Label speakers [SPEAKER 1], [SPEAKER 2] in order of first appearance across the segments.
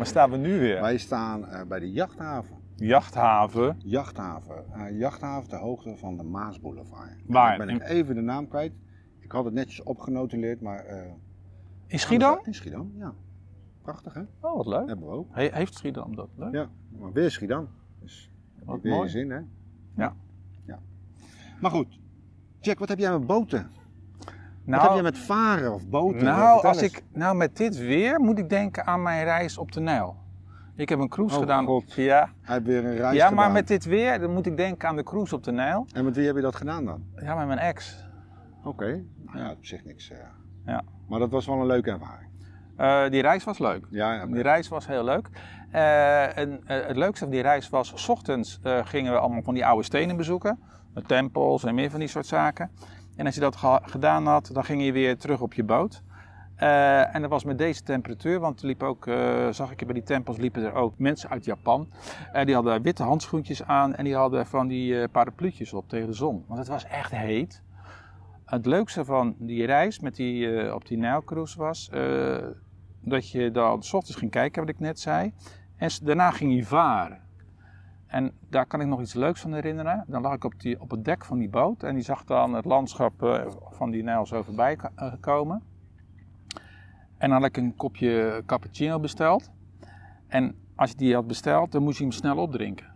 [SPEAKER 1] staan we nu weer?
[SPEAKER 2] Wij staan eh, bij de jachthaven.
[SPEAKER 1] Jachthaven.
[SPEAKER 2] Jachthaven. Eh, jachthaven ter hoogte van de Maasboulevard.
[SPEAKER 1] Waar?
[SPEAKER 2] Ben ik even de naam kwijt. Ik had het netjes opgenotuleerd, maar... eh,
[SPEAKER 1] In Schiedam?
[SPEAKER 2] In Schiedam, ja. Prachtig, hè?
[SPEAKER 1] Oh, wat leuk.
[SPEAKER 2] Hebben we ook.
[SPEAKER 1] He- heeft Schiedam dat? Leuk.
[SPEAKER 2] Ja, maar weer Schiedam. Dus
[SPEAKER 1] Wat
[SPEAKER 2] weer
[SPEAKER 1] mooi.
[SPEAKER 2] zin, hè?
[SPEAKER 1] Ja.
[SPEAKER 2] ja. Maar goed. Jack, wat heb jij met boten? Wat heb
[SPEAKER 1] Nou,
[SPEAKER 2] jij met varen of boten?
[SPEAKER 1] nou, als ik, nou, met dit weer moet ik denken aan mijn reis op de Nijl. Ik heb een cruise
[SPEAKER 2] Oh,
[SPEAKER 1] gedaan.
[SPEAKER 2] God.
[SPEAKER 1] Ja,
[SPEAKER 2] Hij heeft weer een reis
[SPEAKER 1] ja
[SPEAKER 2] gedaan.
[SPEAKER 1] maar met dit weer dan moet ik denken aan de cruise op de Nijl.
[SPEAKER 2] En met wie heb je dat gedaan dan?
[SPEAKER 1] Ja, met mijn ex.
[SPEAKER 2] Oké. Nou ja, op zich niks. eh.
[SPEAKER 1] Ja.
[SPEAKER 2] Maar dat was wel een leuke ervaring.
[SPEAKER 1] Eh, die reis was leuk.
[SPEAKER 2] Ja, ja.
[SPEAKER 1] Die reis was heel leuk. Eh, en het leukste van die reis was, s ochtends gingen we allemaal van die oude stenen bezoeken. Met tempels en meer van die soort zaken. En als je dat gedaan had, dan ging je weer terug op je boot. Eh, en dat was met deze temperatuur, want liep ook, eh, zag ik bij die tempels liepen er ook mensen uit Japan. Eh, die hadden witte handschoentjes aan en die hadden van die parapluutjes op tegen de zon. Want het was echt heet. Het leukste van die reis met die, op die Nijlcruise was dat je dan s ochtends ging kijken, wat ik net zei. En daarna ging je varen. En daar kan ik nog iets leuks van herinneren. Dan lag ik op, die, op het dek van die boot en die zag dan het landschap eh, van die Nijl zo voorbij eh, komen. En dan had ik een kopje cappuccino besteld. En als je die had besteld, dan moest je hem snel opdrinken.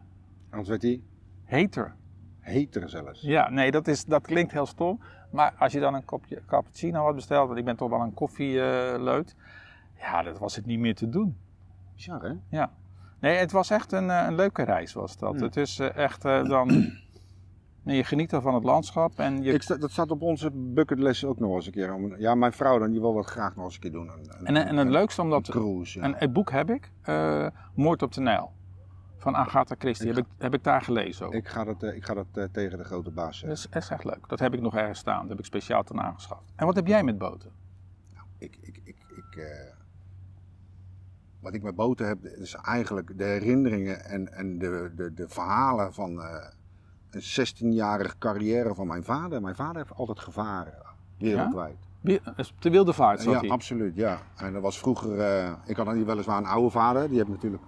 [SPEAKER 2] Anders werd hij
[SPEAKER 1] Heter.
[SPEAKER 2] heter zelfs.
[SPEAKER 1] Ja, nee, dat, is, dat klinkt heel stom. Maar als je dan een kopje cappuccino had besteld, want ik ben toch wel een koffieleut. ja, dat was het niet meer te doen.
[SPEAKER 2] Bizar, hè?
[SPEAKER 1] Ja. Nee, het was echt een, eh, een leuke reis was dat.
[SPEAKER 2] Ja.
[SPEAKER 1] Het is eh, echt eh, dan... nee, je geniet dan van het landschap en je...
[SPEAKER 2] Ik, sta- dat staat op onze bucketlist ook nog eens een keer. Ja, mijn vrouw dan, die wil dat graag nog eens een keer doen. Een, een-
[SPEAKER 1] En, en het
[SPEAKER 2] een-
[SPEAKER 1] leukste
[SPEAKER 2] een
[SPEAKER 1] omdat...
[SPEAKER 2] cruise, ja.
[SPEAKER 1] En het boek heb ik, Moord op de Nijl. Van Agatha Christie.
[SPEAKER 2] Ik
[SPEAKER 1] Heb ik, heb ik daar gelezen ook.
[SPEAKER 2] Ik ga dat, ik ga dat tegen de grote baas
[SPEAKER 1] Dat
[SPEAKER 2] zeggen.
[SPEAKER 1] is echt, leuk. Dat heb ik nog ergens staan. Dat heb ik speciaal ten aangeschaft. En wat heb jij met boten?
[SPEAKER 2] Ik, ik, ik, ik, eh, wat ik met boten heb, is eigenlijk de herinneringen en, en de, de, de verhalen van eh, een 16-jarige carrière van mijn vader. Mijn vader heeft altijd gevaren, wereldwijd.
[SPEAKER 1] Is Op de wilde vaart zat
[SPEAKER 2] Ja,
[SPEAKER 1] hij.
[SPEAKER 2] absoluut, ja. En dat was vroeger, eh, ik had weliswaar een oude vader, die heeft natuurlijk,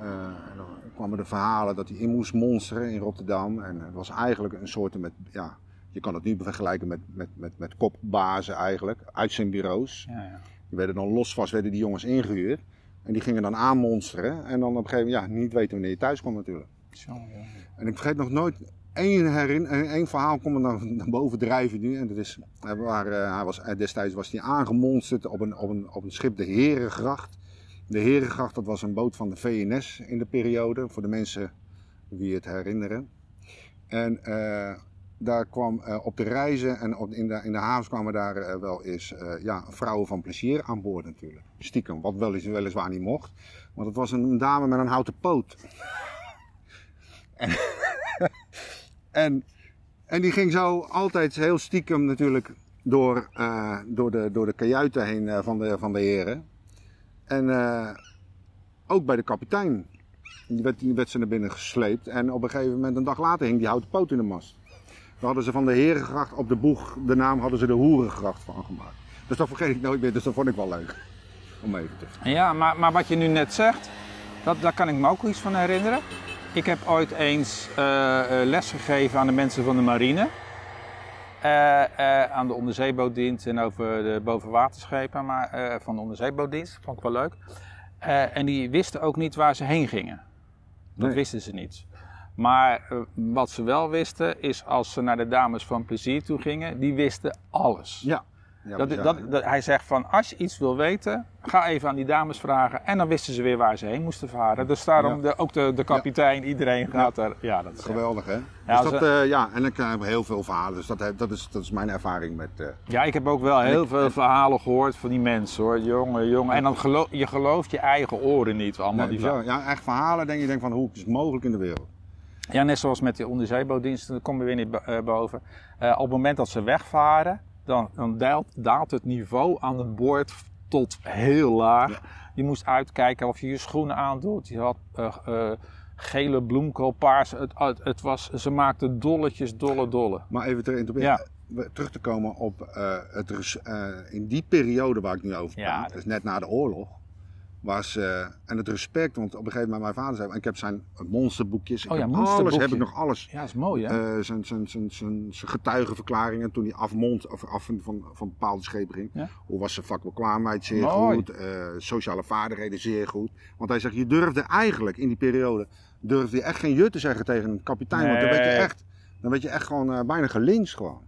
[SPEAKER 2] eh, dan kwamen de verhalen dat hij in moest monsteren in Rotterdam. En het was eigenlijk een soort met, ja, je kan het nu vergelijken met, met, met, met kopbazen eigenlijk, uit zijn bureaus.
[SPEAKER 1] Ja, ja.
[SPEAKER 2] Die werden dan losvast, werden die jongens ingehuurd. En die gingen dan aanmonsteren. En dan op een gegeven moment, ja, niet weten wanneer je thuis kwam natuurlijk.
[SPEAKER 1] Jongen.
[SPEAKER 2] En ik vergeet nog nooit één, herin, eh, één verhaal komt er naar, boven drijven nu. En dat is, hij, waren, eh, hij was, eh, destijds was hij aangemonsterd op een, op, een, op een schip, de Herengracht. De Herengracht, dat was een boot van de VNS in de periode, voor de mensen die het herinneren. En eh, daar kwam eh, op de reizen en op, in, de, in de havens kwamen daar eh, wel eens eh, ja, vrouwen van plezier aan boord natuurlijk. Stiekem, wat wel weliswaar niet mocht. Want het was een dame met een houten poot. En, en die ging zo altijd heel stiekem natuurlijk door, door, de, door de kajuiten heen van, de, van de heren. En ook bij de kapitein. Werd, die werd ze naar binnen gesleept. En op een gegeven moment, een dag later, hing die houten poot in de mast. Dan hadden ze van de Herengracht op de boeg, de naam hadden ze de Hoerengracht van gemaakt. Dus dat vergeet ik nooit meer, dus dat vond ik wel leuk. Om even te
[SPEAKER 1] Ja, maar, maar wat je nu net zegt, dat, daar kan ik me ook iets van herinneren. Ik heb ooit eens eh, les gegeven aan de mensen van de marine. Eh, aan de onderzeebootdienst en over de bovenwaterschepen maar, van de onderzeebootdienst. Vond ik wel leuk. En die wisten ook niet waar ze heen gingen. Dat
[SPEAKER 2] Nee.
[SPEAKER 1] wisten ze niet. Maar eh, wat ze wel wisten, is als ze naar de dames van plezier toe gingen, die wisten alles.
[SPEAKER 2] Ja. ja
[SPEAKER 1] Dat, dat, dat- hij zegt van, als je iets wil weten, ga even aan die dames vragen. En dan wisten ze weer waar ze heen moesten varen. Dus daarom,
[SPEAKER 2] Ja.
[SPEAKER 1] de, ook de, de kapitein, iedereen gaat er. Ja, dat is
[SPEAKER 2] Geweldig hè?
[SPEAKER 1] Ja,
[SPEAKER 2] dus dat, eh, ja, en ik heb heel veel verhalen. Dus dat, dat, is, dat is mijn ervaring met... eh,
[SPEAKER 1] Ja, ik heb ook wel heel
[SPEAKER 2] ik-
[SPEAKER 1] veel verhalen gehoord van die mensen hoor. Jongen, jongen. En dan geloof je gelooft je eigen oren niet. Allemaal
[SPEAKER 2] Nee,
[SPEAKER 1] die
[SPEAKER 2] bizar. ja, echt verhalen denk je denk van hoe is het mogelijk in de wereld.
[SPEAKER 1] Ja, net zoals met die onderzeebootdiensten, daar komen we weer niet eh, boven. Eh, op het moment dat ze wegvaren, dan, dan daalt, daalt het niveau aan het boord tot heel laag. Je moest uitkijken of je je schoenen aandoet. Je had eh, gele bloemkool, paars. Het, het, het was, ze maakten dolletjes, dolle, dolle.
[SPEAKER 2] Maar even ter,
[SPEAKER 1] Ja.
[SPEAKER 2] terug te komen op het, in die periode waar ik nu over
[SPEAKER 1] Ja,
[SPEAKER 2] praat, dus net na de oorlog. Was, eh, en het respect, want op een gegeven moment mijn vader zei, ik heb zijn monsterboekjes, ik
[SPEAKER 1] Oh ja,
[SPEAKER 2] heb alles, heb ik nog alles.
[SPEAKER 1] Ja, is mooi hè?
[SPEAKER 2] Eh, zijn, zijn, zijn, zijn, zijn getuigenverklaringen toen hij afmond, of af van, van, bepaalde schepen ging.
[SPEAKER 1] Ja.
[SPEAKER 2] Hoe was zijn vakbekwaamheid zeer
[SPEAKER 1] Mooi.
[SPEAKER 2] goed, eh, sociale vaardigheden zeer goed. Want hij zegt, je durfde eigenlijk in die periode, durfde je echt geen jut te zeggen tegen een kapitein. Want dan werd je echt, dan werd je echt gewoon bijna gelincht gewoon.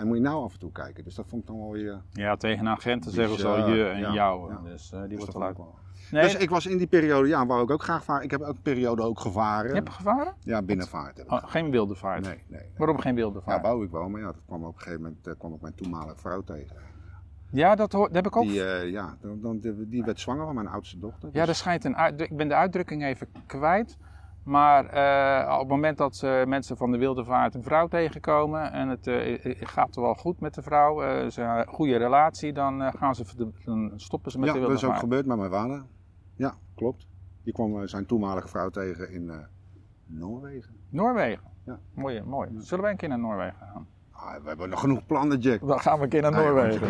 [SPEAKER 2] En moet je nou af en toe kijken. Dus dat vond ik dan wel weer...
[SPEAKER 1] Ja, tegen agenten zeggen ze al je en
[SPEAKER 2] ja,
[SPEAKER 1] jou.
[SPEAKER 2] ja.
[SPEAKER 1] Dus eh, die
[SPEAKER 2] dus
[SPEAKER 1] wordt
[SPEAKER 2] dat
[SPEAKER 1] wel
[SPEAKER 2] wel.
[SPEAKER 1] Nee,
[SPEAKER 2] Dus ik was in die periode, ja, wou ik ook graag varen. Ik heb ook een periode ook gevaren.
[SPEAKER 1] je hebt gevaren?
[SPEAKER 2] Ja, binnenvaart heb ik.
[SPEAKER 1] Oh, geen wilde vaart.
[SPEAKER 2] Nee, nee. nee.
[SPEAKER 1] Waarom geen wilde
[SPEAKER 2] Ja,
[SPEAKER 1] vaart?
[SPEAKER 2] wou ik wel, maar ja, dat kwam op een gegeven moment eh, kwam ik mijn toenmalige vrouw tegen.
[SPEAKER 1] Ja, dat, hoor, dat heb ik ook.
[SPEAKER 2] Die, eh, ja, dan, dan, die, die werd zwanger van mijn oudste dochter.
[SPEAKER 1] Ja, er
[SPEAKER 2] dus-
[SPEAKER 1] schijnt een uit, ik ben de uitdrukking even kwijt. Maar eh, op het moment dat ze mensen van de wilde vaart een vrouw tegenkomen en het eh, gaat wel goed met de vrouw, eh, ze hebben een goede relatie, dan, eh, gaan ze, de- dan stoppen ze met
[SPEAKER 2] ja,
[SPEAKER 1] de
[SPEAKER 2] dat
[SPEAKER 1] wilde
[SPEAKER 2] is ook
[SPEAKER 1] vaart.
[SPEAKER 2] gebeurd met mijn vader. Ja, klopt. Die kwam eh, zijn toenmalige vrouw tegen in eh, Noorwegen.
[SPEAKER 1] Noorwegen.
[SPEAKER 2] Ja.
[SPEAKER 1] Mooi, mooi. Zullen wij een keer naar Noorwegen gaan?
[SPEAKER 2] Ah, we hebben nog genoeg plannen, Jack.
[SPEAKER 1] Dan gaan we een keer naar
[SPEAKER 2] Ah, ja,
[SPEAKER 1] Noorwegen.